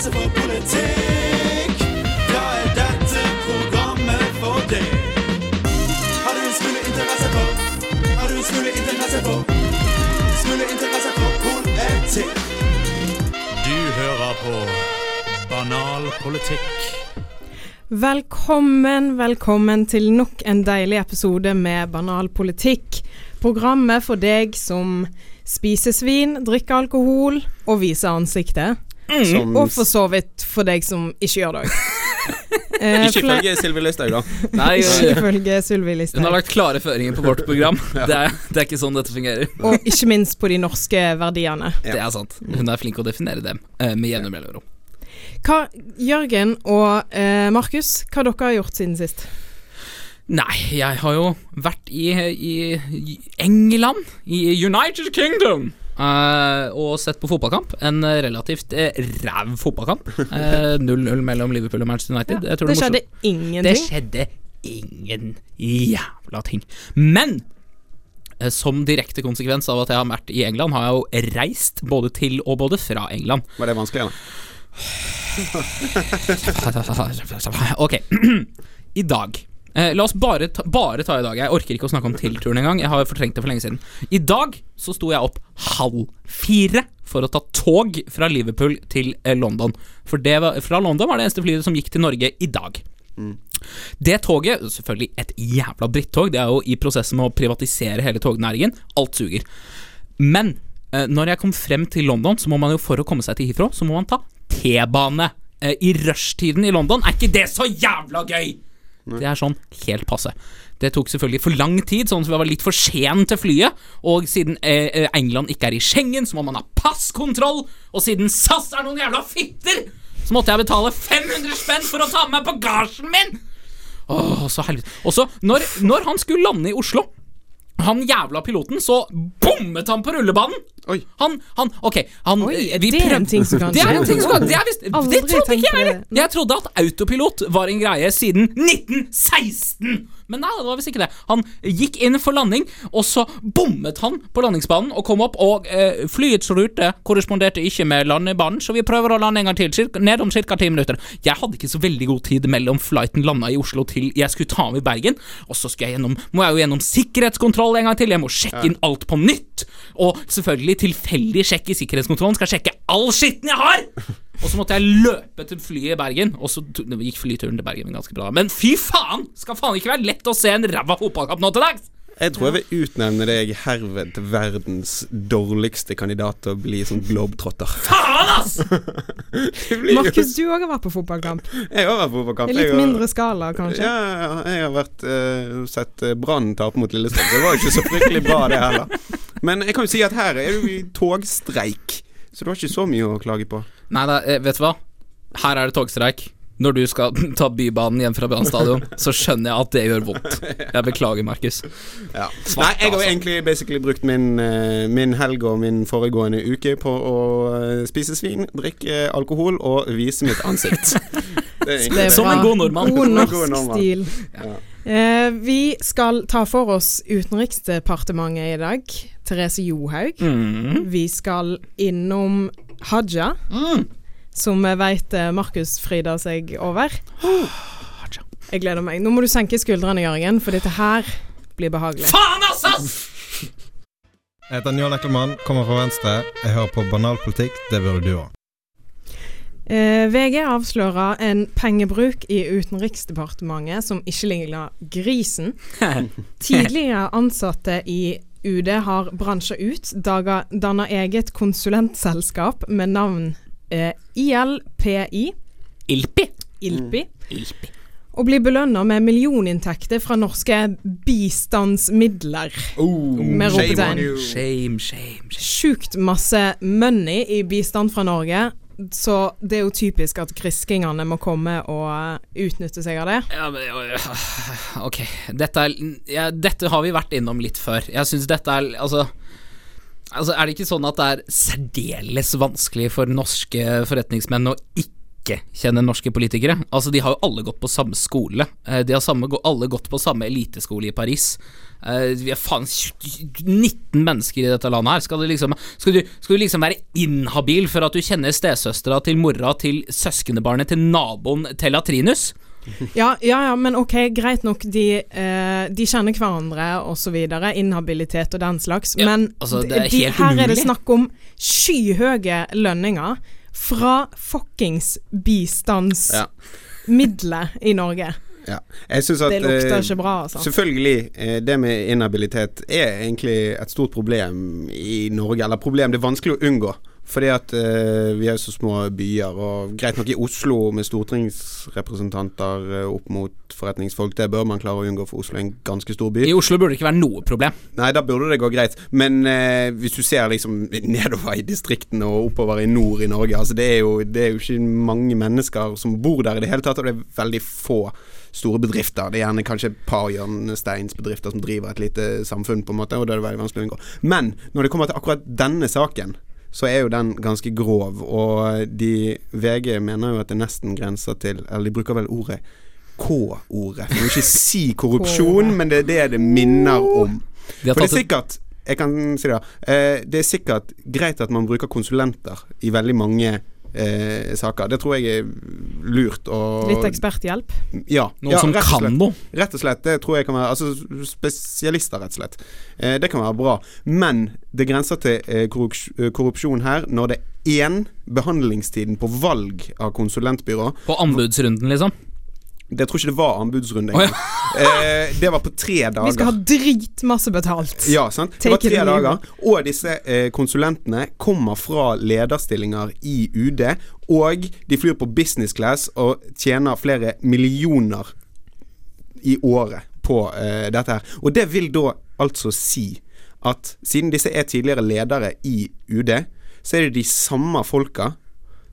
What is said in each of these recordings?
interesse for politikk, da er dette programmet for deg. Har du en smule interesse for Har du en smule interesse for Smule interesse for politikk? Du hører på Banal politikk. Velkommen, velkommen til nok en deilig episode med Banal politikk. Programmet for deg som spiser svin, drikker alkohol og viser ansiktet. Som Og for så vidt for deg som ikke gjør det òg. Eh, Ikke ifølge Sylvi Listhaug, da. Nei, Ikke ifølge Sylvi hun har lagt klare føringer på vårt program. Det er, det er ikke sånn dette fungerer. Og ikke minst på de norske verdiene. Det er sant. Hun er flink å definere dem eh, med jevne mellomrom. Hva, Jørgen og eh, Markus, hva dere har gjort siden sist? Nei, jeg har jo vært i, i, i England, i United Kingdom, eh, og sett på fotballkamp. En relativt uh, ræv fotballkamp. Eh, 0-0 mellom Liverpool og Manchester United. Ja, det, Det skjedde Det ingenting. skjedde ingen jævla ting. Men eh, som direkte konsekvens av at jeg har vært i England, har jeg jo reist både til og både fra England. Var det vanskelig, da? Ok, i dag eh, La oss bare ta, bare ta i dag. Jeg orker ikke å snakke om tilturen engang. Jeg har fortrengt det for lenge siden. I dag så sto jeg opp halv fire for å ta tog fra Liverpool til eh, London. For det var, fra London var det eneste flyet som gikk til Norge i dag. Det toget, selvfølgelig et jævla drittog, det er jo i prosessen med å privatisere hele tognæringen. Alt suger. Men eh, når jeg kom frem til London, så må man jo for å komme seg til Heathrow, så må man ta T-bane. Eh, I rushtiden i London er ikke det så jævla gøy! Det er sånn helt passe. Det tok selvfølgelig for lang tid, sånn at vi var litt for sen til flyet. Og siden eh, eh, England ikke er i Schengen, så må man ha passkontroll. Og siden SAS er noen jævla fitter, så måtte jeg betale 500 spenn for å ta med meg bagasjen min! Åh, så helvete. Og så, når, når han skulle lande i Oslo han jævla piloten, så bommet han på rullebanen! Oi. Han, han, ok han, Oi, vi det er en ting som kan Det er skje. en ting som kan Det, er visst, det trodde ikke jeg det. Jeg trodde at autopilot var en greie siden 1916! Men nei, det var visst ikke det. Han gikk inn for landing, og så bommet han på landingsbanen og kom opp, og eh, flyets rute korresponderte ikke med landebanen, så vi prøver å lande en gang til, cirka, ned om ca. ti minutter. Jeg hadde ikke så veldig god tid mellom flighten landa i Oslo til jeg skulle ta av i Bergen, og så skal jeg gjennom, må jeg jo gjennom sikkerhetskontroll en gang til, jeg må sjekke inn alt på nytt, og selvfølgelig tilfeldig sjekk i sikkerhetskontrollen, skal sjekke all skitten jeg har! Og så måtte jeg løpe til flyet i Bergen, og så gikk flyturen til Bergen ganske bra. Men fy faen! Skal faen ikke være lett å se en ræva fotballkamp nå til dags! Jeg tror jeg vil utnevne deg herved til verdens dårligste kandidat til å bli sånn globetrotter. Faen, ass! Markus, du òg har vært på fotballkamp. Jeg har vært på fotballkamp. I litt Jeg har- mindre skala, kanskje. Ja. jeg har vært uh, sett eh, Brann tape mot Lillestrøm. Det var jo ikke så fryktelig bra, det heller. Men jeg kan jo si at her er du i togstreik, så du har ikke så mye å klage på. Nei da, eh, vet du hva? Her er det togstreik. Når du skal ta Bybanen hjem fra Brann stadion, så skjønner jeg at det gjør vondt. Jeg beklager, Markus. Ja. Nei, jeg har altså. egentlig basically brukt min, eh, min helg og min foregående uke på å eh, spise svin, drikke alkohol og vise mitt ansikt. Som en god nordmann. God norsk god nordmann. stil. Ja. Eh, vi skal ta for oss Utenriksdepartementet i dag. Therese Johaug. Mm. Vi skal innom Haja, Mm. som jeg veit Markus fryder seg over. Jeg gleder meg. Nå må du senke skuldrene, Jørgen, for dette her blir behagelig. Faen, ass! ass! Jeg heter Njål Ekkelmann, kommer fra Venstre. Jeg hører på banalpolitikk, det burde du òg. Eh, VG avslører en pengebruk i Utenriksdepartementet som ikke ligner grisen. Tidligere ansatte i UD har bransja ut, danna eget konsulentselskap med navn eh, ILPI, Ilpi. ILPI, Ilpi. og blir belønna med millioninntekter fra norske bistandsmidler. med Shame. Shame, shame, shame. Sjukt masse money i bistand fra Norge. Så det er jo typisk at griskingene må komme og utnytte seg av det. Ja, men, ok. Dette, er, ja, dette har vi vært innom litt før. Jeg syns dette er Altså Altså, Er det ikke sånn at det er særdeles vanskelig for norske forretningsmenn å ikke ikke kjenner norske politikere. Altså, De har jo alle gått på samme skole. Eh, De har samme, alle gått på samme eliteskole i Paris. Eh, Vi er faen 19 mennesker i dette landet her. Skal du liksom, skal du, skal du liksom være inhabil for at du kjenner stesøstera til mora til søskenbarnet til naboen til Latrinus? Ja, ja, ja, men ok, greit nok. De, eh, de kjenner hverandre osv. Inhabilitet og den slags. Ja, men altså, de, her er det snakk om skyhøye lønninger fra fuckings bistandsmidler i Norge. Ja. Jeg synes at Det lukter eh, ikke bra, altså. Selvfølgelig, eh, det med inhabilitet er egentlig et stort problem i Norge. Eller problem, det er vanskelig å unngå. Fordi at eh, vi er så små byer, og greit nok i Oslo med stortingsrepresentanter eh, opp mot forretningsfolk, det bør man klare å unngå, for Oslo er en ganske stor by. I Oslo burde det ikke være noe problem. Nei, da burde det gå greit. Men eh, hvis du ser liksom nedover i distriktene og oppover i nord i Norge, altså det er, jo, det er jo ikke mange mennesker som bor der i det hele tatt, og det er veldig få store bedrifter. Det er gjerne kanskje et par hjørnesteinsbedrifter som driver et lite samfunn, på en måte, og da er det veldig vanskelig å unngå. Men når det kommer til akkurat denne saken, så er jo den ganske grov, og de VG mener jo at det nesten grenser til Eller de bruker vel ordet K-ordet. Jeg vil ikke si korrupsjon, men det er det det minner om. De For det er sikkert Jeg kan si det. Eh, det er sikkert greit at man bruker konsulenter i veldig mange eh, saker. Det tror jeg er lurt og Litt eksperthjelp. Ja. noen ja, som rett og kan noe. Rett og slett. Det tror jeg kan være Altså spesialister, rett og slett. Eh, det kan være bra. Men det grenser til eh, eh, korrupsjon her når det er én behandlingstiden på valg av konsulentbyrå. På anbudsrunden, liksom. Det tror ikke det var anbudsrunde Oh, ja. eh, det var på tre dager. Vi skal ha dritmasse betalt. Ja, sant. Det var tre dager. Og disse eh, konsulentene kommer fra lederstillinger i UD. Og de flyr på business class og tjener flere millioner i året på eh, dette her. Og det vil da altså si at siden disse er tidligere ledere i UD, så er det de samme folka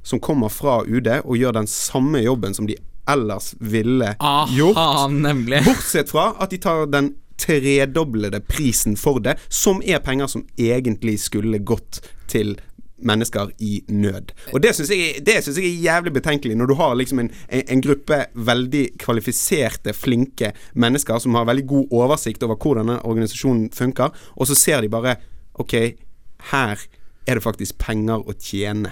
som kommer fra UD og gjør den samme jobben som de ellers ville gjort. Nemlig. Bortsett fra at de tar den tredoblede prisen for det, som er penger som egentlig skulle gått til mennesker i nød. Og det syns jeg, det synes jeg er jævlig betenkelig, når du har liksom en, en, en gruppe veldig kvalifiserte, flinke mennesker som har veldig god oversikt over hvordan denne organisasjonen funker, og så ser de bare Ok, her er det faktisk penger å tjene.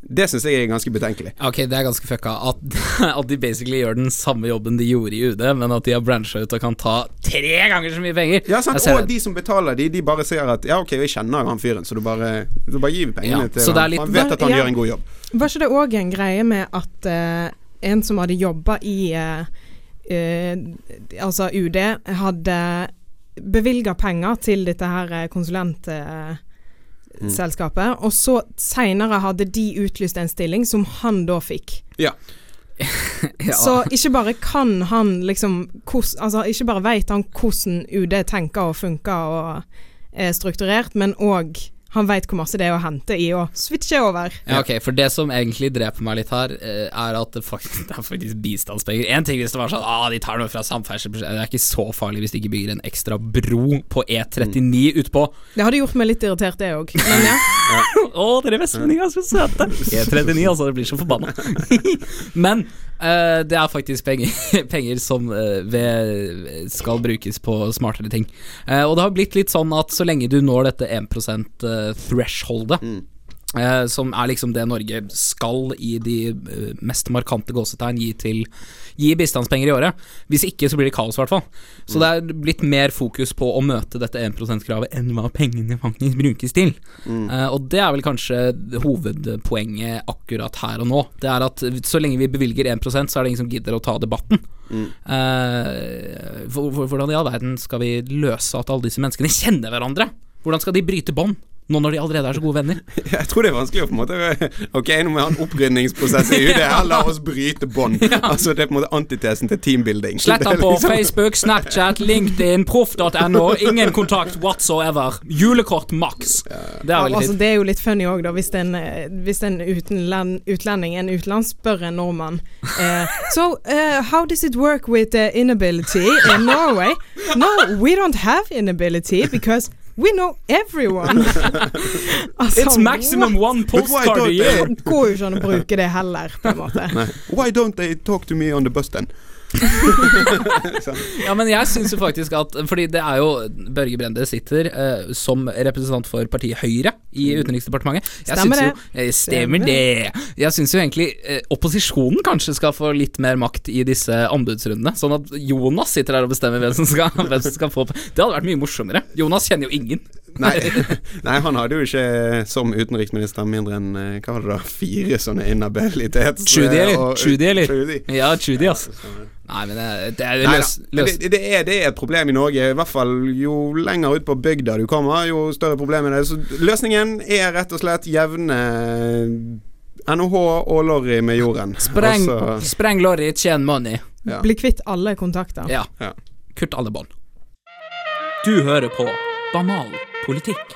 Det syns jeg er ganske betenkelig. Ok, det er ganske fucka at, at de basically gjør den samme jobben de gjorde i UD, men at de har brancha ut og kan ta tre ganger så mye penger. Ja, sant? Og det. de som betaler de, de bare ser at Ja, ok, jeg kjenner han fyren, så du bare, du bare gir pengene Ja, til så det er han. litt- Han vet at han Ja. gjør en god jobb. Var ikke det òg en greie med at uh, en som hadde jobba i uh, uh, Altså UD, hadde bevilga penger til dette her eh, konsulentselskapet, og så seinere hadde de utlyst en stilling som han da fikk. Ja. Ja. Så ikke bare kan han liksom hos, Altså ikke bare veit han hvordan UD tenker og funker og er strukturert, men òg han veit hvor masse det er å hente i å switche over. Ja, ok, for det som egentlig dreper meg litt her, eh, er at det faktisk, det er faktisk bistandspenger. En ting hvis det var sånn ah, de tar noe fra samferdselsbudsjettet, det er ikke så farlig hvis de ikke bygger en ekstra bro på E39 utpå Det hadde gjort meg litt irritert, det òg. Men ja. Å, dere vestlendinger er så søte! E39, altså. Det blir så forbanna. Men eh, det er faktisk penger, penger som uh, ved, skal brukes på smartere ting. Uh, og det har blitt litt sånn at så lenge du når dette 1 eh, thresholdet Eh, som er liksom det Norge skal i de eh, mest markante gåsetegn gi til Gi bistandspenger i året. Hvis ikke så blir det kaos, i hvert fall. Så det er blitt mer fokus på å møte dette 1 %-kravet enn hva pengene faktisk brukes til. Eh, og det er vel kanskje hovedpoenget akkurat her og nå. Det er at så lenge vi bevilger 1% så er det ingen som gidder å ta debatten. Eh, hvor- hvor- hvordan i all verden skal vi løse at alle disse menneskene kjenner hverandre? Hvordan skal de bryte bånd, nå når de allerede er så gode venner? Jeg tror det er vanskelig å på en måte Ok, nå må vi ha en opprydningsprosess i UD. Her, la oss bryte bånd. Altså, det er på en måte antitesen til teambuilding. Slett han på liksom- Facebook, Snapchat, LinkedIn, proff.no. Ingen kontakt whatsoever. Julekort maks. Det er veldig altså, det er jo litt funny òg, da. Hvis en, eh, hvis en utenland, utlending, en utenland, spør en nordmann uh, So, uh, how does it work with uh, inability in Norway? No, we don't have inability because We know everyone! altså, It's maximum one postcard a year. Det går jo ikke an å bruke det heller, på en måte. Why don't they talk to me on the bus then? Ja, men jeg syns jo faktisk at Fordi det er jo Børge Brende sitter eh, som representant for partiet Høyre i Utenriksdepartementet. Jeg Stemmer syns jo- eh, Stemmer Stemmer det. Jeg syns jo egentlig eh, opposisjonen kanskje skal få litt mer makt i disse anbudsrundene. Sånn at Jonas sitter der og bestemmer hvem som skal, hvem som skal få Det hadde vært mye morsommere. Jonas kjenner jo ingen. Nei, nei, han hadde jo ikke som utenriksminister mindre enn eh, hva var det da, fire sånne inhabilitets... Trudy, eller? Trudy, eller? Trudy. Ja, Trudy, ass. Nei, men det, det er løs, løs. det, det, er, det er et problem i Norge. I hvert fall jo lenger ut på bygda du kommer, jo større problem er det. Så løsningen er rett og slett jevne NHH og Lorry med jorden. Spreng, spreng lorry, tjen money. Ja. Bli kvitt alle kontakter. Ja. Ja. Kutt alle bånd. Du hører på Banal politikk.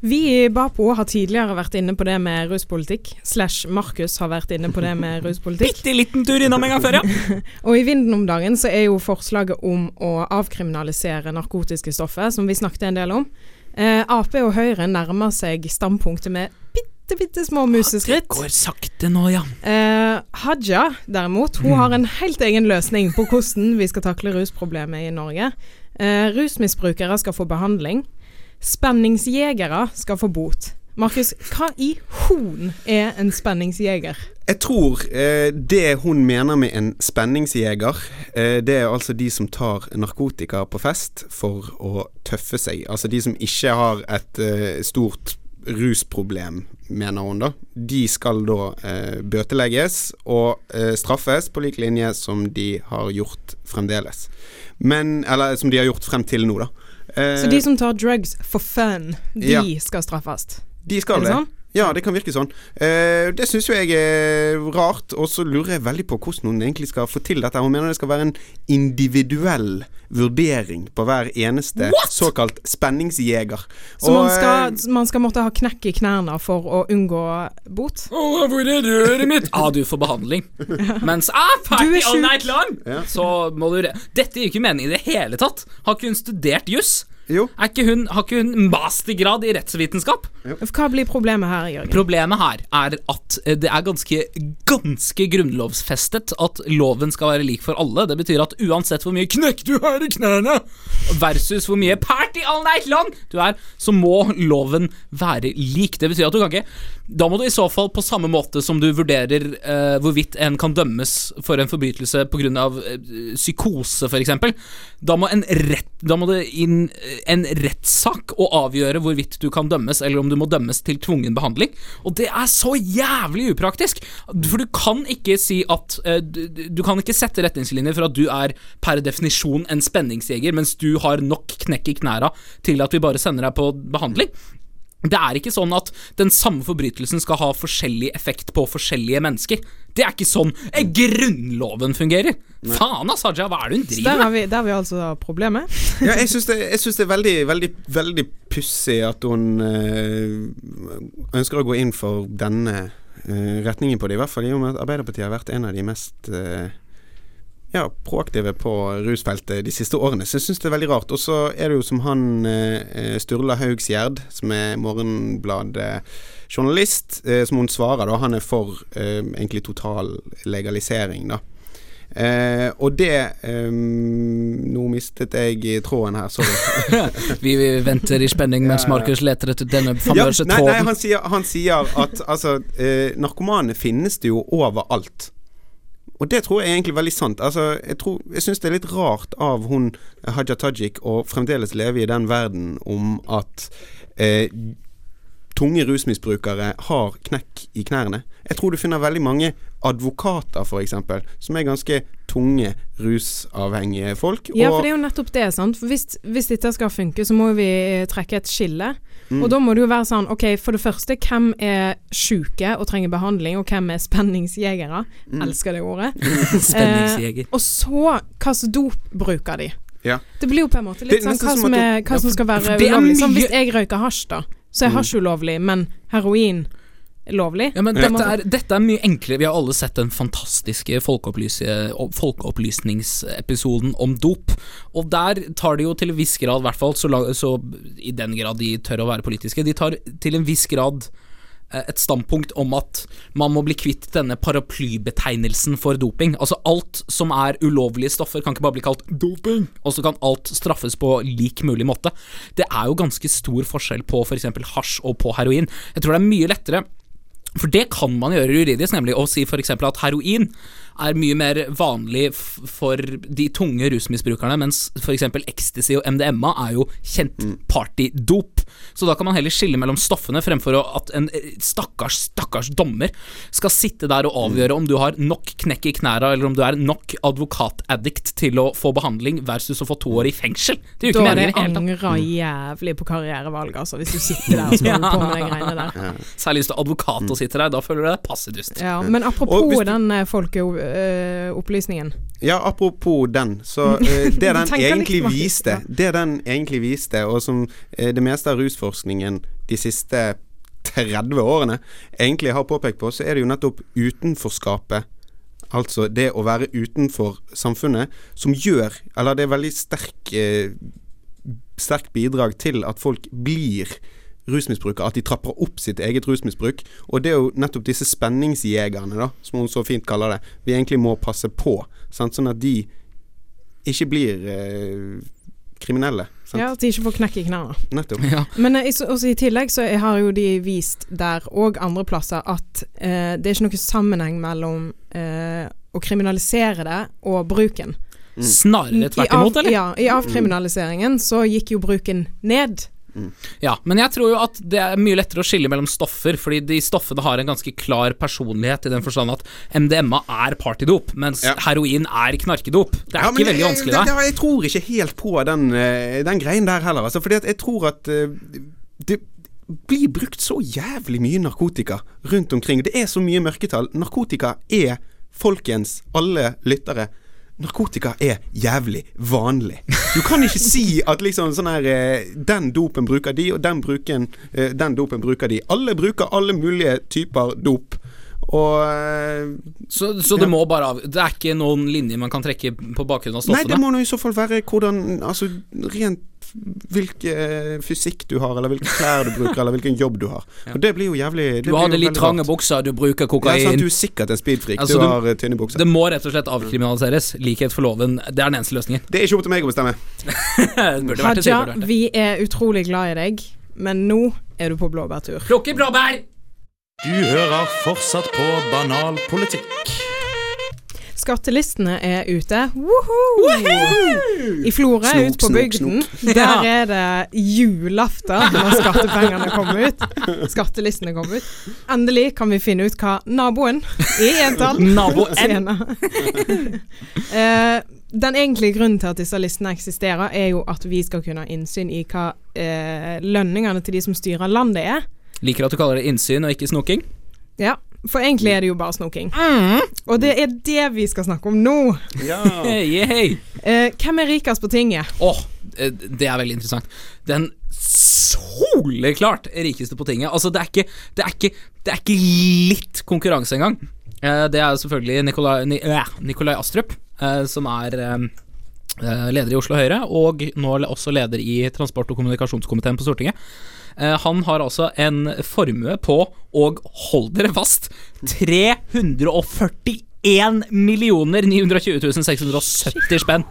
Vi i Bapo har tidligere vært inne på det med ruspolitikk. Slash Markus har vært inne på det med ruspolitikk. Bitte liten tur innom en gang før, ja. Og i vinden om dagen så er jo forslaget om å avkriminalisere narkotiske stoffer, som vi snakket en del om. Eh, Ap og Høyre nærmer seg standpunktet med bitte, bitte små Det går sakte nå, ja. Eh, Haja derimot, hun har en helt egen løsning på hvordan vi skal takle rusproblemet i Norge. Eh, rusmisbrukere skal få behandling. Spenningsjegere skal få bot. Markus, hva i hon er en spenningsjeger? Jeg tror eh, det hun mener med en spenningsjeger, eh, det er altså de som tar narkotika på fest for å tøffe seg. Altså de som ikke har et eh, stort rusproblem, mener hun da. De skal da eh, bøtelegges og eh, straffes på lik linje som de har gjort fremdeles. Men Eller som de har gjort frem til nå, da. Eh, Så de som tar drugs for fun, de Ja. skal straffes? de skal det. sånn? Ja, det kan virke sånn. Eh, det syns jo jeg er rart, og så lurer jeg veldig på hvordan hun egentlig skal få til dette. Hun mener det skal være en individuell vurdering på hver eneste såkalt spenningsjeger. Så man skal, man skal måtte ha knekk i knærne for å unngå bot? Å, hvor er røret mitt? Ah, du får behandling. Mens ah, Du party all night long! Ja. Så må du re Dette gir ikke mening i det hele tatt. Har ikke hun studert juss? Eh, jo, Er ikke hun, har ikke hun mastergrad i rettsvitenskap? Hva blir problemet her, Jørgen? Problemet her er at eh, det er ganske, ganske grunnlovsfestet at loven skal være lik for alle. Det betyr at uansett hvor mye knekk du har i knærne, versus hvor mye party all night long du er, så må loven være lik. Det betyr at du kan ikke Da må du i så fall, på samme måte som du vurderer eh, hvorvidt en kan dømmes for en forbrytelse pga. Uh, psykose, f.eks., da må en rett Da må det inn eh, en rettssak å avgjøre hvorvidt du kan dømmes, eller om du må dømmes til tvungen behandling. Og det er så jævlig upraktisk! For du kan ikke si at eh, du, du kan ikke sette retningslinjer for at du er per definisjon en spenningsjeger, mens du har nok knekk i knæra til at vi bare sender deg på behandling. Det er ikke sånn at den samme forbrytelsen skal ha forskjellig effekt på forskjellige mennesker. Det er ikke sånn eh, Grunnloven fungerer! Faen, ass, Haja, hva er det hun driver med? der har vi altså problemet. ja, jeg syns det, jeg synes det er veldig, veldig, veldig pussig at hun øh, ønsker å gå inn for denne øh, retningen på det, i hvert fall i og med at Arbeiderpartiet har vært en av de mest eh, ja, proaktive på rusfeltet de siste årene. Så jeg syns det er veldig rart. Og så er det jo som han eh, Sturla Haugsgjerd, som er Morgenbladet-journalist, eh, som hun svarer, da. Han er for eh, egentlig total legalisering, da. Eh, og det eh, Nå mistet jeg tråden her, sorry. Vi, venter i spenning mens. Markus leter etter denne famøse ja, nei, tråden. han sier, han sier at altså, eh, narkomane finnes det jo overalt. Og det tror jeg er egentlig veldig sant. Altså, jeg tror, jeg syns det er litt rart av hun Haja Tajik å fremdeles leve i den verden om at eh, tunge rusmisbrukere har knekk i knærne. Jeg tror du finner veldig mange advokater, f.eks., som er ganske tunge rusavhengige folk. Ja, for det er jo nettopp det. sant? For hvis, hvis dette skal funke, så må vi trekke et skille. Mm. Og da må det jo være sånn OK, for det første, hvem er sjuke og trenger behandling, og hvem er spenningsjegere? Mm. Elsker det ordet. Spenningsjeger. Og så hva slags dop bruker de? Ja. Det blir jo på en måte litt sånn hva som som, er, hva som skal være ulovlig. Sånn, hvis jeg røyker hasj, da, så er Mm. hasj ulovlig, men heroin lovlig. Ja, men Det dette er, dette er mye enklere. Vi har alle sett den fantastiske folkeopplysningsepisoden om dop. Og der tar de jo til en viss grad, i hvert fall så, så i den grad de tør å være politiske, de tar til en viss grad eh, et standpunkt om at man må bli kvitt denne paraplybetegnelsen for doping. Altså alt som er ulovlige stoffer kan ikke bare bli kalt doping, og så kan alt straffes på lik mulig måte. Det er jo ganske stor forskjell på f.eks. hasj og på heroin. Jeg tror det er mye lettere for det kan man gjøre juridisk, nemlig å si f.eks. at heroin er mye mer vanlig f for de tunge rusmisbrukerne, mens f.eks. ecstasy og MDMA er jo kjent partydop. Så da kan man heller skille mellom stoffene, fremfor at en eh, stakkars, stakkars dommer skal sitte der og avgjøre om du har nok knekk i knæra, eller om du er nok advokataddict til å få behandling, versus å få to år i fengsel. Det er jo Da ikke meningen i det hele tatt. angrer jævlig på karrierevalget, altså, hvis du sitter der og skal holde på med de greiene der. Særlig hvis du er advokat og sitter der, da føler du deg passe dust. Ja, men apropos du- den eh, opplysningen. Ja, apropos den, så eh, det den egentlig viste ja. Det den egentlig viste, og som eh, det meste av rusforskningen de siste 30 årene egentlig har påpekt på, så er det jo nettopp utenforskapet Altså det å være utenfor samfunnet som gjør Eller det er veldig sterk eh, Sterkt bidrag til at folk blir rusmisbrukere. At de trapper opp sitt eget rusmisbruk. Og det er jo nettopp disse spenningsjegerne, da, som hun så fint kaller det, vi egentlig må passe på. Sant? Sånn at de ikke blir eh, kriminelle. Sant? Ja, At de ikke får knekk i knærne. Nettopp. Ja. Men eh, også i tillegg så har jo de vist der og andre plasser at eh, det er ikke noe sammenheng mellom eh, å kriminalisere det og bruken. Snarere tvert I av- imot, eller? Ja, i avkriminaliseringen så gikk jo bruken ned. Ja, men jeg tror jo at det er mye lettere å skille mellom stoffer, fordi de stoffene har en ganske klar personlighet i den forstand at MDMA er partydop, mens Ja. heroin er knarkedop. Det er Ja, ikke veldig jeg- vanskelig, det-. Jeg tror ikke helt på den, eh, den greien der heller. Altså, fordi jeg tror at eh, det blir brukt så jævlig mye narkotika rundt omkring. Det er så mye mørketall. Narkotika er, folkens, alle lyttere Narkotika er jævlig vanlig. Du kan ikke si at liksom sånn her eh, Den dopen bruker de, og den, bruken, eh, den dopen bruker de. Alle bruker alle mulige typer dop. Og eh, Så, så det må bare av Det er ikke noen linjer man kan trekke på bakgrunn av Nei, det må nå i så fall være hvordan Altså rent hvilken fysikk du har, eller hvilke klær du bruker, eller hvilken jobb du har. Og det blir jo jævlig Du har hadde litt trange rart. bukser, du bruker kokain. Ja, sant, du er sikkert en speedfreak. Altså, du du- har eh, tynne bukser. Det må rett og slett avkriminaliseres. Likhet for loven. Det er den eneste løsningen. Det er ikke opp til meg å bestemme. Det det, Haja, det. vi er utrolig glad i deg, men nå er du på blåbærtur. Plukke blåbær! Du hører fortsatt på Banal politikk. Skattelistene er ute. Woohoo! I Florø, ute på bygden, der er det julaften når skattepengene kommer ut. Skattelistene kommer ut. Endelig kan vi finne ut hva naboen i entall Nabo N. tjener. Eh, den egentlige grunnen til at disse listene eksisterer, er jo at vi skal kunne ha innsyn i hva eh, lønningene til de som styrer landet er. Liker at du kaller det innsyn og ikke snoking. Ja, for egentlig er det jo bare snoking. Og det er det vi skal snakke om nå. Ja. Hey, hey. Eh, hvem er rikest på tinget? Åh, eh, det er veldig interessant. Den soleklart rikeste på tinget. Altså, det er ikke, det er ikke, det er ikke litt konkurranse engang. Eh, Det er selvfølgelig Nikolai, Ni, Nikolai Astrup, som er leder i Oslo Høyre, og nå også leder i transport- og kommunikasjonskomiteen på Stortinget. Eh, Han har altså en formue på, og hold dere fast, 341 millioner 920 670 spenn.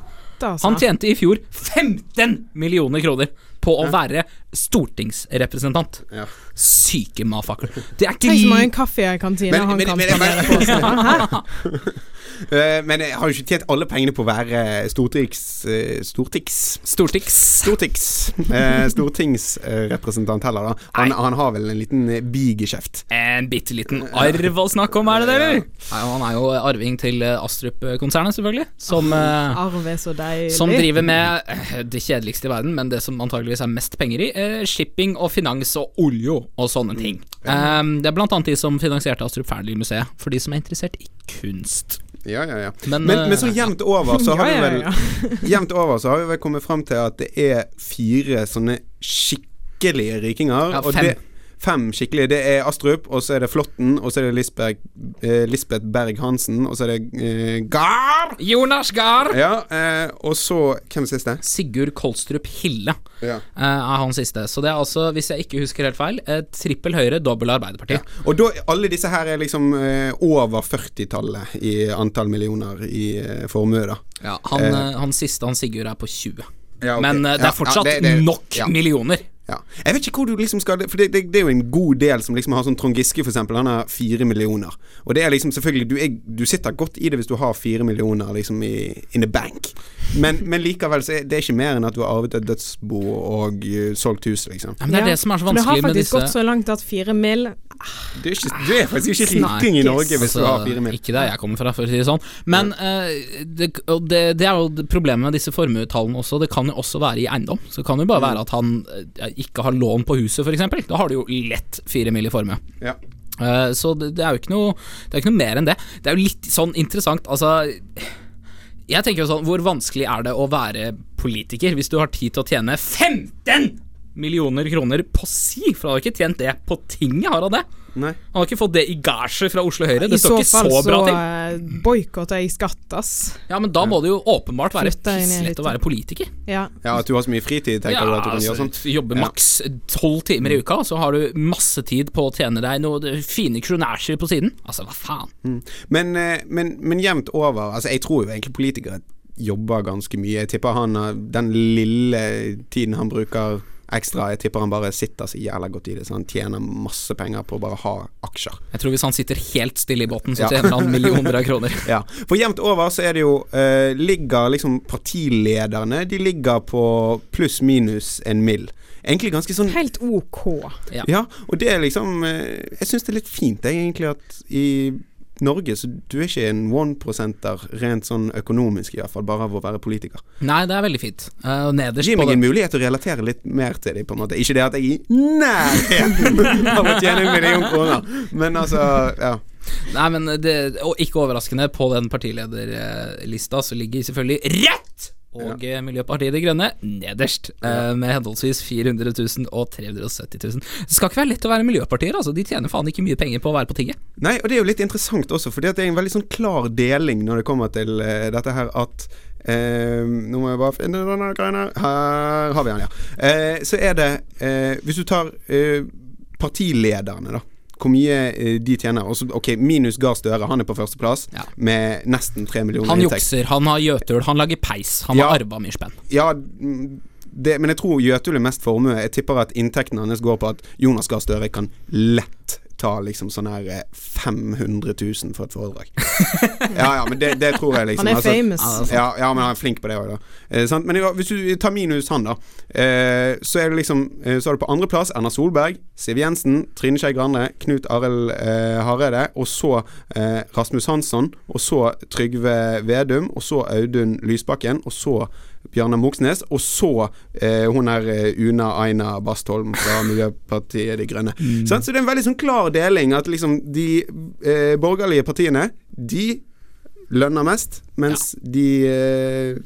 Han tjente i fjor 15 millioner kroner på å være stortingsrepresentant. Ja. Syke mafakker. Det er ikke Tenk så mange kaffe i kantina Men- han men- kan men- men. Hæ? Eh, Men jeg har jo ikke tjent alle pengene på å være stortings... eh, Stortings... Stortings. Stortings eh, Stortingsrepresentant heller, da. Han, han har vel en liten bigeskjeft. En bitte liten arv å snakke om, er det det, eller? Nei, han er jo arving til Astrup-konsernet, selvfølgelig. Som, oh, Arv er så deilig. som driver med det kjedeligste i verden, men det som antageligvis er mest penger i. eh, Shipping og finans og olje og sånne ting. Um, det er blant annet de som finansierte Astrup Fearnley-museet, for de som er interessert i kunst. Ja, ja, ja. Men, Men, eh, men så jevnt over så har Ja, vi ja, vel. Jevnt over så har vi vel kommet frem til at det er fire sånne skikkelige rikinger. Ja, og fem. det, fem skikkelige. Det er Astrup, og så er det Flåtten, og så er det Lisbeth, eh, Lisbeth Berg-Hansen, og så er det eh, Gard! Jonas Gahr! Ja, eh, og så Hvem er siste? Sigurd Kolstrup Hille Ja. eh, er han siste. Så det er altså, hvis jeg ikke husker helt feil, eh, trippel Høyre, dobbel Arbeiderpartiet. Og da, alle disse her er liksom eh, over 40-tallet i antall millioner i formue, da. Ja, han, han siste, han Sigurd, er på 20. Ja, okay. Men det er fortsatt ja, det- det- nok ja. millioner. Ja. Jeg vet ikke hvor du liksom skal For det, det, det er jo en god del som liksom har sånn Trond Giske, for eksempel. Han har fire millioner. Og det er liksom selvfølgelig Du, er, du sitter godt i det hvis du har fire millioner liksom i in the bank. Men, men likevel så er det ikke mer enn at du har arvet et dødsbo og uh, solgt hus, liksom. Ja, men det er det som er så For det har du har faktisk gått så langt at fire mill. Du er, ikke, du er faktisk ikke riking i Norge hvis du har fire mil. Altså, Ikke der jeg kommer fra, for å si det sånn. Men uh, det, det, det er jo problemet med disse formuetallene også. Det kan jo også være i eiendom. Så det kan jo bare Mm. være at han eh, ikke har lån på huset, f.eks. Da har du jo lett fire mil i formue. Ja. Eh, så det, det er jo ikke noe Det er ikke noe mer enn det. Det er jo litt sånn interessant, altså Jeg tenker jo sånn, hvor vanskelig er det å være politiker hvis du har tid til å tjene 15 millioner kroner på si? For du har ikke tjent det på tinget, har han det? Nei. Han har ikke fått det i gasje fra Oslo Høyre. Det I står så ikke fall så så bra til. så boikotter jeg skatt, ass. Ja, men da må det jo åpenbart være pisslett å være politiker. Ja. Ja, at du har så mye fritid, tenker du at du kan gjøre sånt? altså, jobbe Ja. maks tolv timer i uka, så har du masse tid på å tjene deg noen fine kronasjer på siden. Altså, hva faen? Men, eh, men, men jevnt over Altså, jeg tror jo egentlig politikere jobber ganske mye. Jeg tipper han har- den lille tiden han bruker ekstra, jeg tipper han bare sitter så jævla godt i det, så han tjener masse penger på å bare ha aksjer. Jeg tror hvis han sitter helt stille i båten, så Ja. tjener han millioner av kroner. Ja, For jevnt over så er det jo eh, Ligger liksom partilederne De ligger på pluss-minus en mill. Egentlig ganske sånn Helt ok. Ja. Ja, og det er liksom eh, Jeg syns det er litt fint, jeg, egentlig, at i Norge så du er ikke en one-prosenter rent sånn økonomisk, i hvert fall, bare av å være politiker. Nei, det er veldig fint. Uh, nederst Gi meg en mulighet til å relatere litt mer til dem, på en måte. Ikke det at jeg er i nærheten av å tjene en million kroner, men altså, ja. Nei, men det, og ikke overraskende, på den partilederlista så ligger selvfølgelig Rødt! Og ja. Miljøpartiet De Grønne nederst, ja. med henholdsvis 400 000 og 370 000. Det skal ikke være lett å være miljøpartier, altså. De tjener faen ikke mye penger på å være på tinget. Nei, og det er jo litt interessant også, fordi det er en veldig sånn klar deling når det kommer til uh, dette her at eh, Nå må jeg bare finne denne greia her. Har vi den, ja. Eh, så er det eh, Hvis du tar eh, partilederne, da. Hvor mye eh, de tjener. Også, ok, Minus Gahr Støre, han er på førsteplass Ja. med nesten tre millioner Han jukser, han har gjøtul, han lager peis. Han Ja. har arva mye spenn. Ja, det, men jeg tror Jøtul er mest formue. Jeg tipper at inntekten hans går på at Jonas Gahr Støre kan lett ta liksom sånn her eh, 500 000 for et foredrag. ja, ja, men det, det tror jeg liksom. Han er altså- famous. Ja, ja, men han er flink på det òg, da. Eh, sant? Men ja, hvis du tar minus han, da, eh, så er det liksom eh, Så er det på andreplass Erna Solberg, Siv Jensen, Trine Skei Grande, Knut Arild eh, Hareide, og så eh, Rasmus Hansson, og så Trygve Vedum, og så Audun Lysbakken, og så Bjørnar Moxnes, og så eh, hun er eh, Una Aina Bastholm fra Miljøpartiet De Grønne. Mm. Så det er en veldig sånn klar deling at liksom de eh, borgerlige partiene, de lønner mest, mens de eh,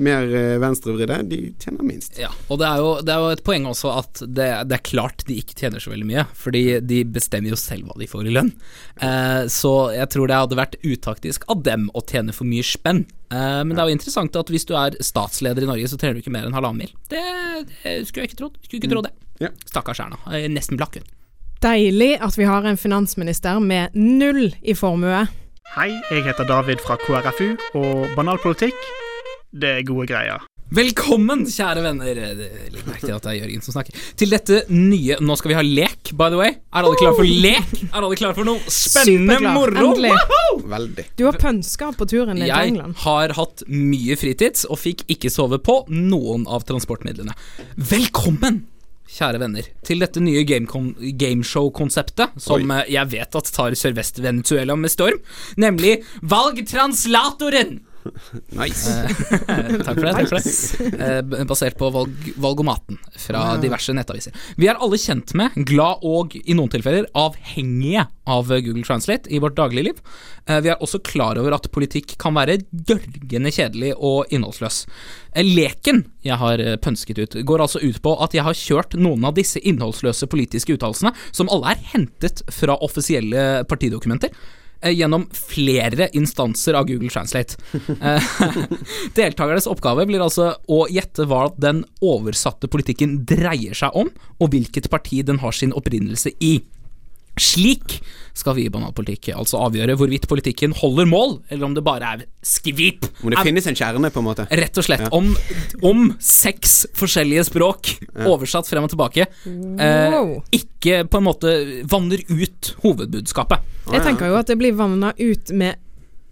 mer eh, venstrevridde, de tjener minst. Ja, og det er, jo, det er jo et poeng også at det, det er klart de ikke tjener så veldig mye, fordi de bestemmer jo selv hva de får i lønn. Eh, så jeg tror det hadde vært utaktisk av dem å tjene for mye spenn. Eh, men det er jo interessant at hvis du er statsleder i Norge, så tjener du ikke mer enn halvannen mil. Det, det skulle jeg ikke trodd. Skulle ikke tro det. Ja. Stakkars Erna. Er Nesten blakk, hun. Deilig at vi har en finansminister med null i formue. Hei, jeg heter David fra KrFU, og banalpolitikk, det er gode greier. Velkommen, kjære venner. Det- Legg merke til at det er Jørgen som snakker. Til dette nye Nå skal vi ha lek, by the way. Er alle klare for lek? Er alle klare for noe spennende moro? Veldig. Du har pønska på turen din til England. Jeg har hatt mye fritids og fikk ikke sove på noen av transportmidlene. Velkommen, kjære venner, til dette nye gameshow-konseptet som Oi. jeg vet at tar Sørvest-Venezuela med storm, nemlig Valg translatoren! Nice. Eh, takk for det. takk for det Eh, Basert på valg, Valgomaten fra diverse nettaviser. Vi er alle kjent med, glad og i noen tilfeller avhengige av Google Translate i vårt dagligliv. Eh, Vi er også klar over at politikk kan være dørgende kjedelig og innholdsløs. Eh, Leken jeg har eh, pønsket ut, går altså ut på at jeg har kjørt noen av disse innholdsløse politiske uttalelsene, som alle er hentet fra offisielle partidokumenter, eh, gjennom flere instanser av Google Translate. Eh, Deltakernes oppgave blir altså å gjette hva den oversatte politikken dreier seg om, og hvilket parti den har sin opprinnelse i. Slik skal vi i Banalpolitikk altså avgjøre hvorvidt politikken holder mål, eller om det bare er skvip. Om det finnes en kjerne, på en måte. Rett og slett. Om, om seks forskjellige språk, oversatt frem og tilbake, eh, ikke på en måte vanner ut hovedbudskapet. Jeg tenker jo at det blir vanna ut med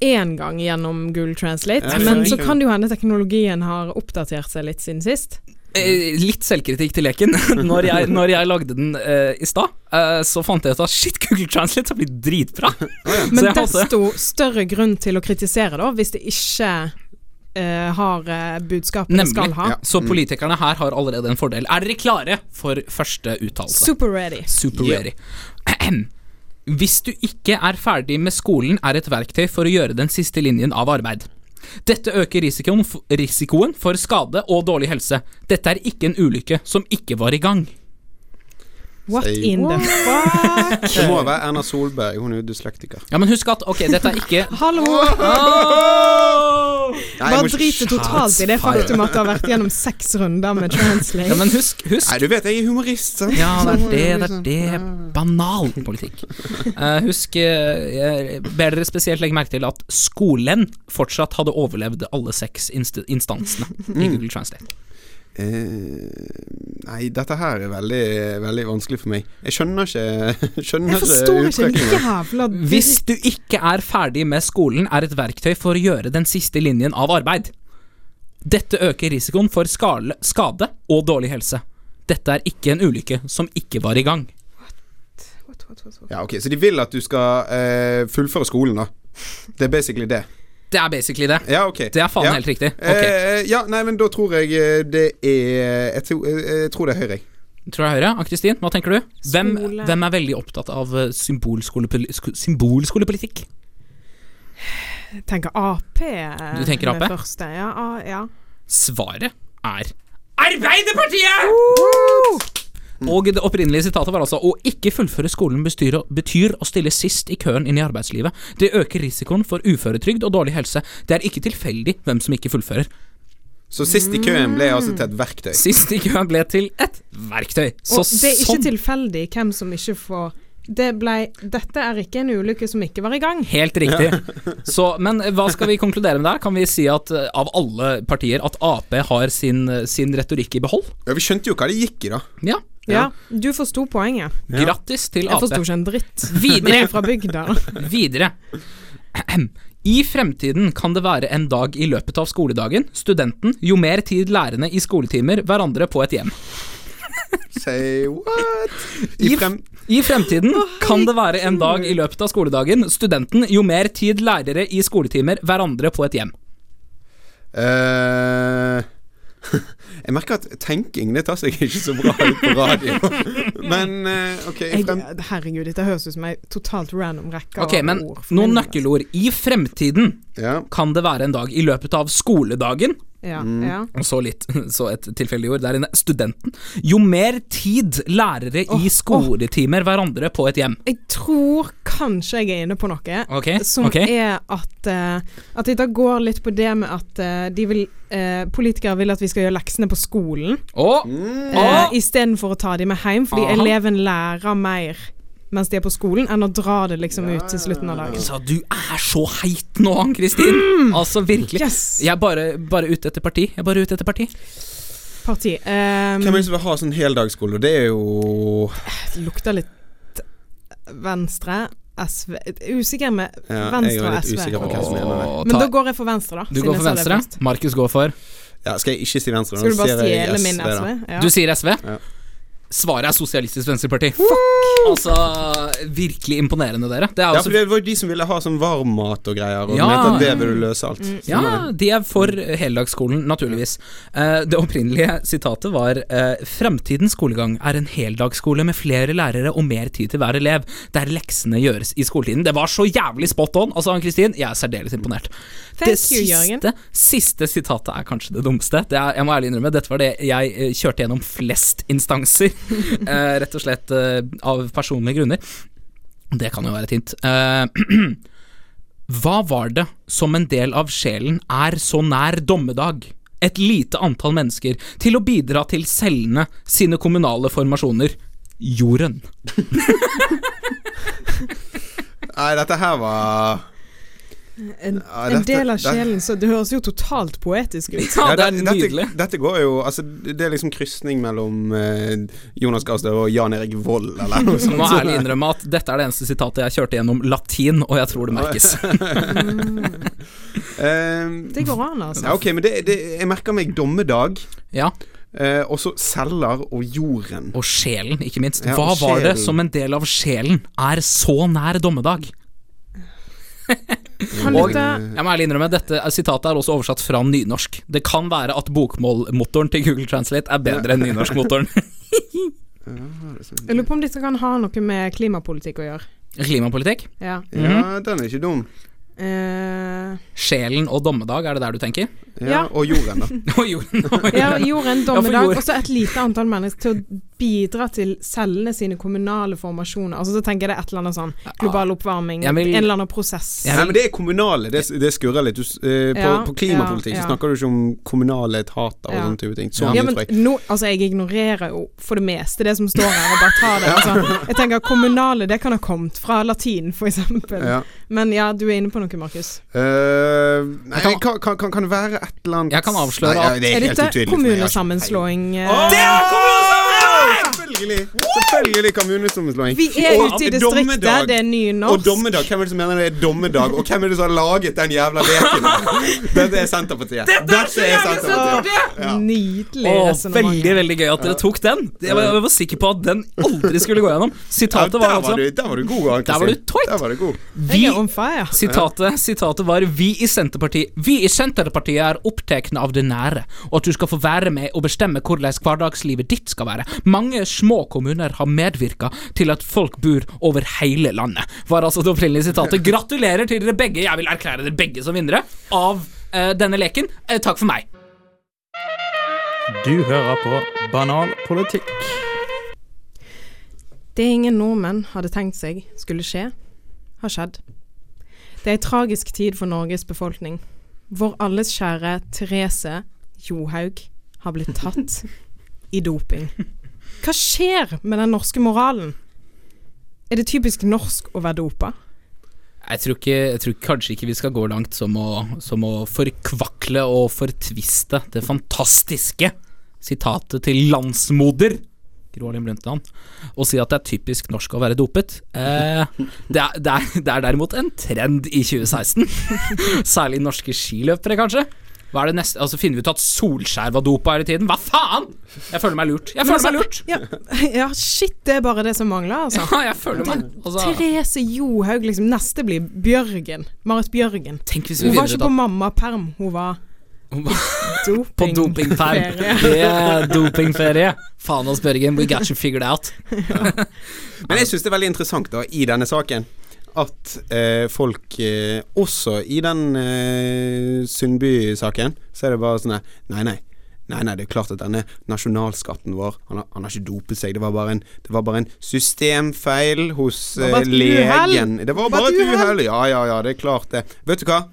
én gang gjennom Google Translate, Ja, men så kan det jo hende teknologien har oppdatert seg litt siden sist. Eh, litt selvkritikk til leken. Når jeg, når jeg lagde den uh, i stad, uh, så fant jeg ut at shit, Google Translate har blitt dritbra. Men hadde- desto større grunn til å kritisere, da, hvis det ikke uh, har budskapet det skal ha. Ja. Så politikerne her har allerede en fordel. Er dere klare for første uttalelse? Super ready. Super ready. Yeah. Hvis du ikke er ferdig med skolen, er et verktøy for å gjøre den siste linjen av arbeid. Dette øker risikoen, for skade og dårlig helse. Dette er ikke en ulykke som ikke var i gang. What Say in the fuck? Det må være Erna Solberg, hun er jo dyslektiker. Ja, men husk at ok, dette er ikke Hallo! Nei, Bare driter totalt i det faktum at du har vært gjennom seks runder med translate. Ja, men husk, husk Nei, du vet jeg er humorist, sant? Ja, det er det, det er det. Banal politikk. Uh, husk, eh, jeg ber dere spesielt legge merke til at skolen fortsatt hadde overlevd alle seks inst instansene i Google Translate. Eh, nei, dette her er veldig, veldig vanskelig for meg. Jeg skjønner ikke skjønner Jeg forstår ikke en jævla Hvis du ikke er ferdig med skolen, er et verktøy for å gjøre den siste linjen av arbeid. Dette øker risikoen for skale, skade og dårlig helse. Dette er ikke en ulykke som ikke var i gang. What? Ja, ok, Så de vil at du skal eh, fullføre skolen, da. Det er basically det. Det er basically det. Ja, okay. Det er faen ja. helt riktig. Okay. Eh, ja, nei, men da tror jeg eh, det er Jeg tror, eh, jeg tror det er Høyre. jeg. Tror jeg Høyre. Ann-Kristin, hva tenker du? Hvem, hvem er veldig opptatt av symbolskolepolitikk? symbolskolepolitikk? Jeg tenker Ap. eh, Du tenker Ap? Første. Ja, ja. Svaret er Arbeiderpartiet! Og det opprinnelige sitatet var altså å ikke fullføre skolen bestyr, betyr å stille sist i køen inn i arbeidslivet. Det øker risikoen for uføretrygd og dårlig helse. Det er ikke tilfeldig hvem som ikke fullfører. Så sist i køen ble altså til et verktøy. Sist i køen ble til et verktøy. Så Og det er ikke sånn tilfeldig hvem som ikke får det ble, Dette er ikke en ulykke som ikke var i gang. Helt riktig. Så, men hva skal vi konkludere med der? Kan vi si at eh, av alle partier at Ap har sin, sin retorikk i behold? Ja, Vi skjønte jo hva det gikk i, da. Ja. Ja, du forsto poenget. Ja. Grattis til Ap. Jeg forsto ikke en dritt. Videre. Er fra bygda. Videre. I fremtiden kan det være en dag i løpet av skoledagen, studenten, jo mer tid lærerne i skoletimer hverandre på et hjem. Say what? I frem... I fremtiden kan det være en dag i løpet av skoledagen, studenten, jo mer tid lærere i skoletimer hverandre på et hjem. Uh, jeg merker at tenking det tar seg ikke så bra ut på radio. Men uh, ok, i Jeg, herregud, dette høres ut som ei totalt random rekke okay, av men ord. noen nøkkelord. I fremtiden Ja. kan det være en dag i løpet av skoledagen, Ja, Mm. ja. og så litt, så et tilfeldig ord der inne, studenten, jo mer tid lærere oh, i skoletimer hverandre på et hjem. Jeg tror kanskje jeg er inne på noe. okay, Som okay. er at uh, At dette går litt på det med at uh, de vil uh, Politikere vil at vi skal gjøre leksene på skolen Åh, Mm. uh, istedenfor å ta dem med hjem, fordi Aha. eleven lærer mer mens de er på skolen, enn å dra det liksom ut til slutten av dagen. Så du er så heit nå, Ann-Kristin. Altså, virkelig. Yes! Jeg er bare, bare ute etter parti. Jeg er bare ute etter parti. Parti. Um, Hvem er det som vil ha sånn heldagsskole? Det er jo det lukter litt Venstre. SV Usikker med ja, Venstre og SV. Men da går jeg for Venstre, da. Du går for venstre. Markus går for Ja, skal jeg ikke si venstre? Skal du bare stjele min da. SV? Ja. Du sier SV. Ja. Svaret er Sosialistisk Venstreparti. Fuck! Altså, virkelig imponerende, dere. Det er Ja, altså for det var jo de som ville ha sånn varmmat og greier, og Ja. mente at det ville løse alt. Ja, de er for heldagsskolen, naturligvis. Eh, det opprinnelige sitatet var eh, Fremtidens skolegang er en heldagsskole med flere lærere og mer tid til hver elev, der leksene gjøres i skoletiden. Det var så jævlig spot on! Altså, Ann-Kristin, jeg er særdeles imponert. Thank det you, siste, siste sitatet er kanskje det dummeste. Det er, jeg må ærlig innrømme, dette var det jeg eh, kjørte gjennom flest instanser. eh, rett og slett eh, av personlige grunner. Det kan jo være et hint. Eh, Hva var det som en del av sjelen er så nær dommedag? Et lite antall mennesker til å bidra til cellene sine kommunale formasjoner. Jorden. Nei, dette her var En, Ja, en del av sjelen, så det høres jo totalt poetisk ut. Ja, det er nydelig. Dette, dette går jo Altså, det er liksom krysning mellom eh, Jonas Gahr Støre og Jan Erik Vold, eller noe Jeg sånt. må ærlig innrømme at dette er det eneste sitatet jeg kjørte gjennom latin, og jeg tror det merkes. Eh, Det går an, altså. ja, ok, men det, det, jeg merker meg dommedag, Ja, eh, og så celler og jorden. Og sjelen, ikke minst. Hva ja, var det som en del av sjelen er så nær dommedag? Og jeg må ærlig innrømme, dette sitatet er også oversatt fra nynorsk. Det kan være at bokmålmotoren til Google Translate er bedre enn nynorskmotoren. Jeg lurer på om dette kan ha noe med klimapolitikk å gjøre. Klimapolitikk. Ja. Ja, den er ikke dum. Uh, Sjelen og dommedag, er det der du tenker? Ja, Ja. Og jorden, da. Og jorden. ja, jorden, dommedag, dommedag, jord- og så et lite antall mennesker til å bidra til cellene sine kommunale formasjoner. Altså Så tenker jeg det er et eller annet sånn global oppvarming, ja, men, en eller annen prosess. Ja, men det er kommunale. Det, det skurrer litt. Du, eh, på, Ja, på klimapolitikk ja, ja. så snakker du ikke om kommunale etater og Ja. sånne type ting. Så Ja, men nå, altså jeg ignorerer jo for det meste det som står her, og bare tar det. Altså, jeg tenker kommunale, det kan ha kommet fra latin, for eksempel. Ja. Men ja, du er inne på noe, Markus. Uh, nei, kan- kan, kan, kan, være et eller annet Jeg kan avsløre Nei, at- det er, Er dette kommunesammenslåing? eh? Det er kommunesammenslåing! Selvfølgelig! Selvfølgelig kommunesammenslåing. Vi er ute i distriktet, det er ny Og dommedag, hvem er det som mener det er dommedag? Og hvem er det som har laget den jævla leken? Dette er Senterpartiet. Dette er Senterpartiet. Ja. Nydelig resonnement. veldig veldig gøy at dere tok den. Jeg var, jeg var sikker på at den aldri skulle gå gjennom. Sitatet var altså der var du god. Der var du toit. Der var du god. Vi er. Sitatet, sitatet var vi i, Senterpartiet, vi i Senterpartiet er opptatt av det nære, og at du skal få være med og bestemme hvordan hverdagslivet ditt skal være. Mange små kommuner har medvirka til at folk bor over hele landet, var altså det opprinnelige sitatet. Gratulerer til dere begge. Jeg vil erklære dere begge som vinnere av uh, denne leken. Uh, takk for meg. Du hører på Banal politikk. Det ingen nordmenn hadde tenkt seg skulle skje, har skjedd. Det er ei tragisk tid for Norges befolkning. Vår alles kjære Therese Johaug har blitt tatt i doping. Hva skjer med den norske moralen? Er det typisk norsk å være dopa? Jeg tror, ikke, jeg tror kanskje ikke vi skal gå langt som å, som å forkvakle og fortviste det fantastiske sitatet til landsmoder Gro Harlem Brundtland og si at det er typisk norsk å være dopet. Eh, det, er, det, er, det er derimot en trend i 2016. Særlig norske skiløpere, kanskje. Hva er det neste? Altså Finner vi ut at Solskjær var dopa hele tiden? Hva faen?! Jeg føler meg lurt. Jeg føler meg lurt. Ja, ja, shit, det er bare det som mangler, altså. Ja, jeg føler meg altså, Therese Johaug, liksom. Neste blir Bjørgen. Marit Bjørgen. Tenk hvis vi Hun var ikke ut på mammaperm, hun var doping. På dopingferie Det Yeah, dopingferie. Faen oss, Børgen. We got you figured out. Men jeg syns det er veldig interessant da i denne saken at eh, folk eh, Også i den eh, Sundby-saken, så er det bare sånn Nei, nei. Nei, nei, det er klart at denne nasjonalskatten vår Han har, han har ikke dopet seg. Det var bare en, det var bare en systemfeil hos eh, legen. Det var bare et uhell. Ja, ja, ja, det er klart det. Vet du hva?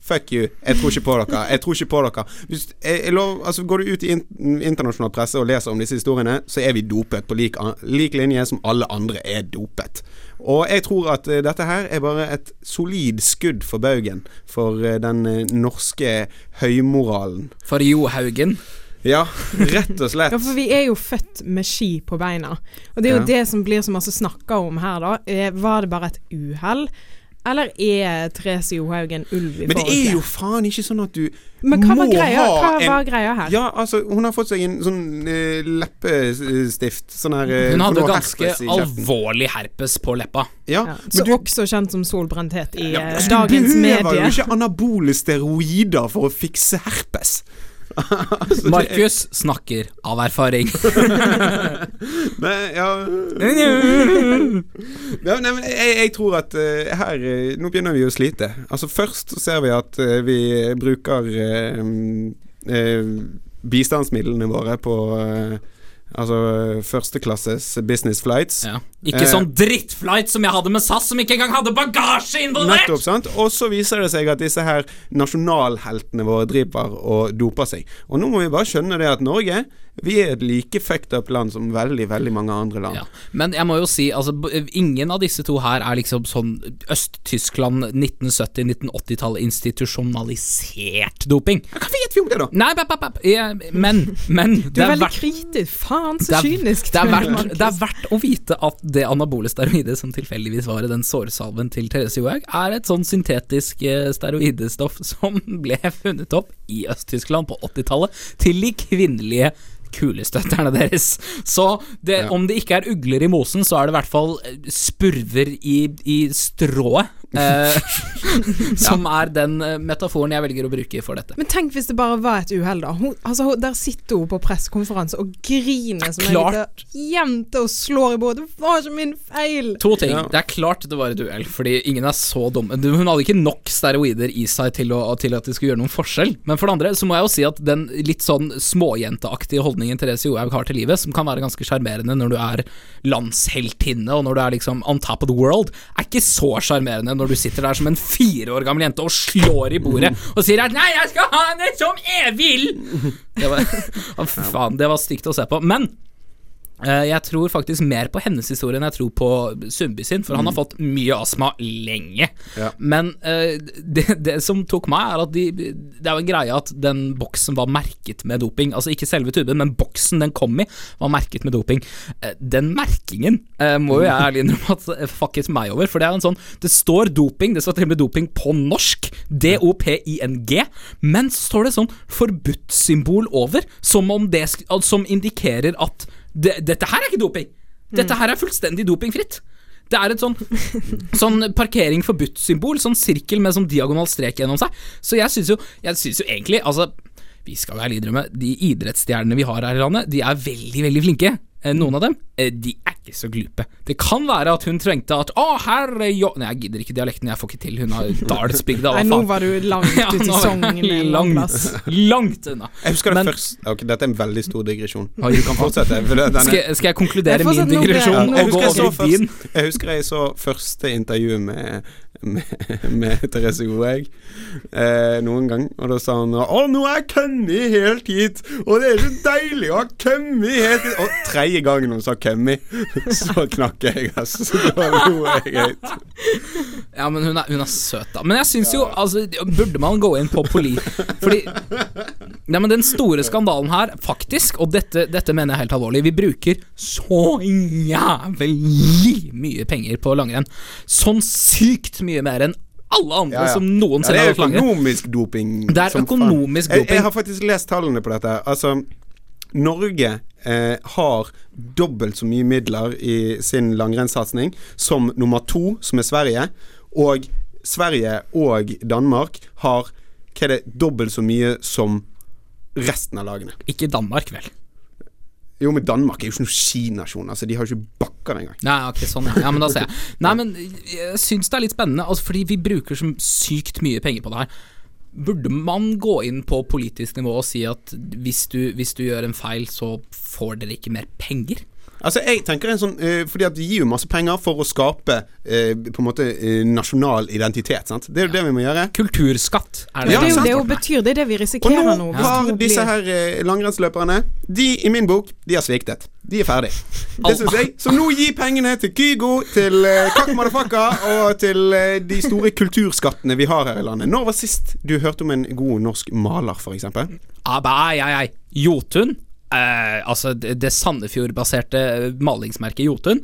Fuck you. Jeg tror ikke på dere. Jeg tror ikke på dere. Hvis, jeg, jeg lov, altså, går du ut i in internasjonal presse og leser om disse historiene, så er vi dopet på lik, lik linje som alle andre er dopet. Og jeg tror at eh, dette her er bare et solid skudd for baugen for eh, den eh, norske høymoralen. For Jo Haugen? Ja, rett og slett. Ja, for vi er jo født med ski på beina. Og det er jo Ja. det som blir så masse snakka om her, da. Var det bare et uhell? Eller er Therese Johaug en ulv i Men det er jo faen ikke sånn at du Men hva var greia, hva en- var greia her? Ja, altså, hun har fått seg en sånn uh, leppestift. Sånn her uh, Hun hadde noe ganske herpes alvorlig herpes på leppa. Ja, Ja, men så du, også kjent som solbrenthet i ja, eh, altså, du dagens behøver jo ikke anabole steroider for å fikse herpes. Altså, det- Markus snakker av erfaring. Nei, ja nei, men jeg, jeg tror at uh, her eh, Nå begynner vi å slite. Altså Først så ser vi at uh, vi bruker bistandsmidlene våre på Altså førsteklasses business flights. Ja. Ikke Eh. sånn drittflight som jeg hadde med SAS, som ikke engang hadde bagasje involvert! Nettopp, sant? Og så viser det seg at disse her nasjonalheltene våre driver og doper seg. Og nå må vi bare skjønne det at Norge Vi er et like fucked up land som veldig, veldig mange andre land. Ja. Men jeg må jo si, altså ingen av disse to her er liksom sånn Øst-Tyskland 1970-1980-tall institusjonalisert doping. Hva vet vi om det, da? Nei, bap, bap, bap. Men, men Du er veldig verdt kritisk. Faen, så det er, kynisk. det, er verdt, det er verdt å vite at det anabole steroidet som tilfeldigvis var i den sårsalven til Therese Johaug, er et sånn syntetisk eh, steroidestoff som ble funnet opp i Øst-Tyskland på 80-tallet til de kvinnelige kulestøtterne deres. Så det, Ja. om det ikke er ugler i mosen, så er det i hvert fall eh, spurver i, i strået. Eh, som er den eh, metaforen jeg velger å bruke for dette. Men tenk hvis det bare var et uhell, da. Hun, altså, hun, der sitter hun på pressekonferanse og griner som en Klart. liten jente og slår i bordet. Det var ikke min feil! To ting. Ja. Det er klart det var et uhell, fordi ingen er så dumme. Hun hadde ikke nok steroider i seg til, å, til at det skulle gjøre noen forskjell. Men for det andre så må jeg jo si at den litt sånn småjenteaktige holdningen Therese Johaug har til livet, som kan være ganske sjarmerende når du er landsheltinne og når du er liksom on top of the world, er ikke så sjarmerende når du sitter der som en fire år gammel jente og slår i bordet og sier at 'nei, jeg skal ha henne som jeg vil'. Det var, faen, det var stygt å se på. Men Jeg tror faktisk mer på hennes historie enn jeg tror på Sundby sin, for han har fått mye astma lenge. Ja. Men uh, det, det som tok meg, er at de, det er jo en greie at den boksen var merket med doping. Altså ikke selve tuben, men boksen den kom i, var merket med doping. Uh, Den merkingen uh, må jo jeg ærlig innrømme at eh, fucket meg over, for det er en sånn Det står doping, det står til og med doping på norsk, D-O-P-I-N-G, men så står det sånn forbudt-symbol over, som om det Som indikerer at det, dette her er ikke doping. Dette her er fullstendig dopingfritt. Det er et sånn, sånn parkering forbudt-symbol, sånn sirkel med sånn diagonal strek gjennom seg. Så jeg syns jo, jeg synes jo egentlig Altså, vi skal være ærlig innrømme, de idrettsstjernene vi har her i landet, de er veldig, veldig flinke. Eh, Noen av dem, eh, de er ikke så glupe. Det kan være at hun trengte at Å, her er jo Nei, jeg gidder ikke dialekten, jeg får ikke til. Hun har dalsbygda, Nei, nå var du langt ute i Sogn langt, langt unna. Jeg husker det Men- først Ok, Dette er en veldig stor digresjon. Du kan fortsette. For det, denne, Skal, jeg- skal jeg konkludere Jeg min digresjon ja, jeg, husker jeg, først, jeg husker jeg så første intervju med, med, med Therese Goeg eh, noen gang, og da sa hun Å, nå er jeg kommet helt hit, og det er så deilig å ha kommet helt hit. Og tredje gangen hun sa 'kommet', så knakk jeg, altså. Da lo jeg høyt. Ja, men hun er, hun er søt, da. Men jeg syns jo altså, Burde man gå inn på poli... Fordi Nei, men Den store skandalen her, faktisk, og dette, dette mener jeg helt alvorlig Vi bruker så jævlig mye penger på langrenn. Sånn sykt mye mer enn alle andre Ja, ja. som noensinne har er Det er økonomisk doping. Det er økonomisk doping. Jeg, jeg har faktisk lest tallene på dette. Altså Norge eh, har dobbelt så mye midler i sin langrennssatsing som nummer to, som er Sverige. Og Sverige og Danmark har hva er det, dobbelt så mye som resten av lagene. Ikke Danmark, vel. Jo, men Danmark er jo ikke noen skinasjon. Altså, de har jo ikke bakker engang. Nei, ok, sånn, ja. ja men da ser jeg. Nei, men jeg syns det er litt spennende, altså, fordi vi bruker så sykt mye penger på det her. Burde man gå inn på politisk nivå og si at hvis du, hvis du gjør en feil, så får dere ikke mer penger? Altså, jeg tenker en sånn eh, Fordi at de gir jo masse penger for å skape eh, på en måte eh, nasjonal identitet. Sant? Det er jo det vi må gjøre. Kulturskatt er det Ja, det er jo det jo betyr. Det er det vi risikerer nå. Og nå har disse her eh, langrennsløperne De, i min bok, de har sviktet. De er ferdig. Det syns jeg. Så nå gi pengene til Kygo, til uh, Kakk Madafaka og til eh, de store kulturskattene vi har her i landet. Når var sist du hørte om en god norsk maler, f.eks.? Ah, ba, ai, ai, ai. Jotun? Eh, altså, det, det Sandefjord-baserte malingsmerket Jotun.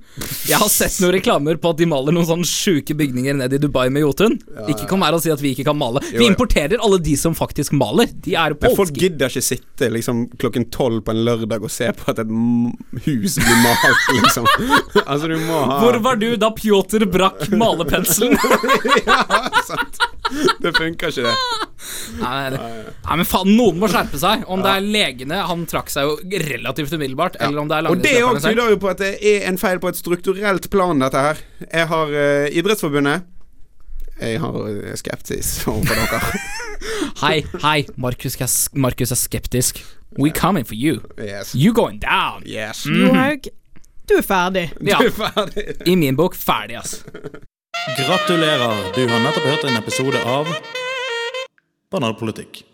Jeg har sett noen reklamer på at de maler noen sånne sjuke bygninger nede i Dubai med Jotun. Ikke kom her og si at vi ikke kan male. Jo, Vi ja. importerer alle de som faktisk maler. De er Men folk gidder ikke sitte liksom klokken tolv på en lørdag og se på at et hus blir malt, liksom. altså, du må ha Hvor var du da Pjotr brakk malepenselen? ja, sant. Det funker ikke, det. Nei, det- nei, men faen, noen må skjerpe seg. Om det er legene Han trakk seg jo relativt umiddelbart. Eller om det er Og det òg tyder jo på at det er en feil på et strukturelt plan, dette her. Jeg har uh, Idrettsforbundet. Jeg har skeptis skepsis overfor dere. Hei, hei, Markus er, Markus er skeptisk. We coming for you. Yes. You going down. yes. Johaug, du er ferdig. Ja, Du er ferdig. i min bok ferdig, ass. Gratulerer, du har nettopp hørt en episode av Banalpolitikk.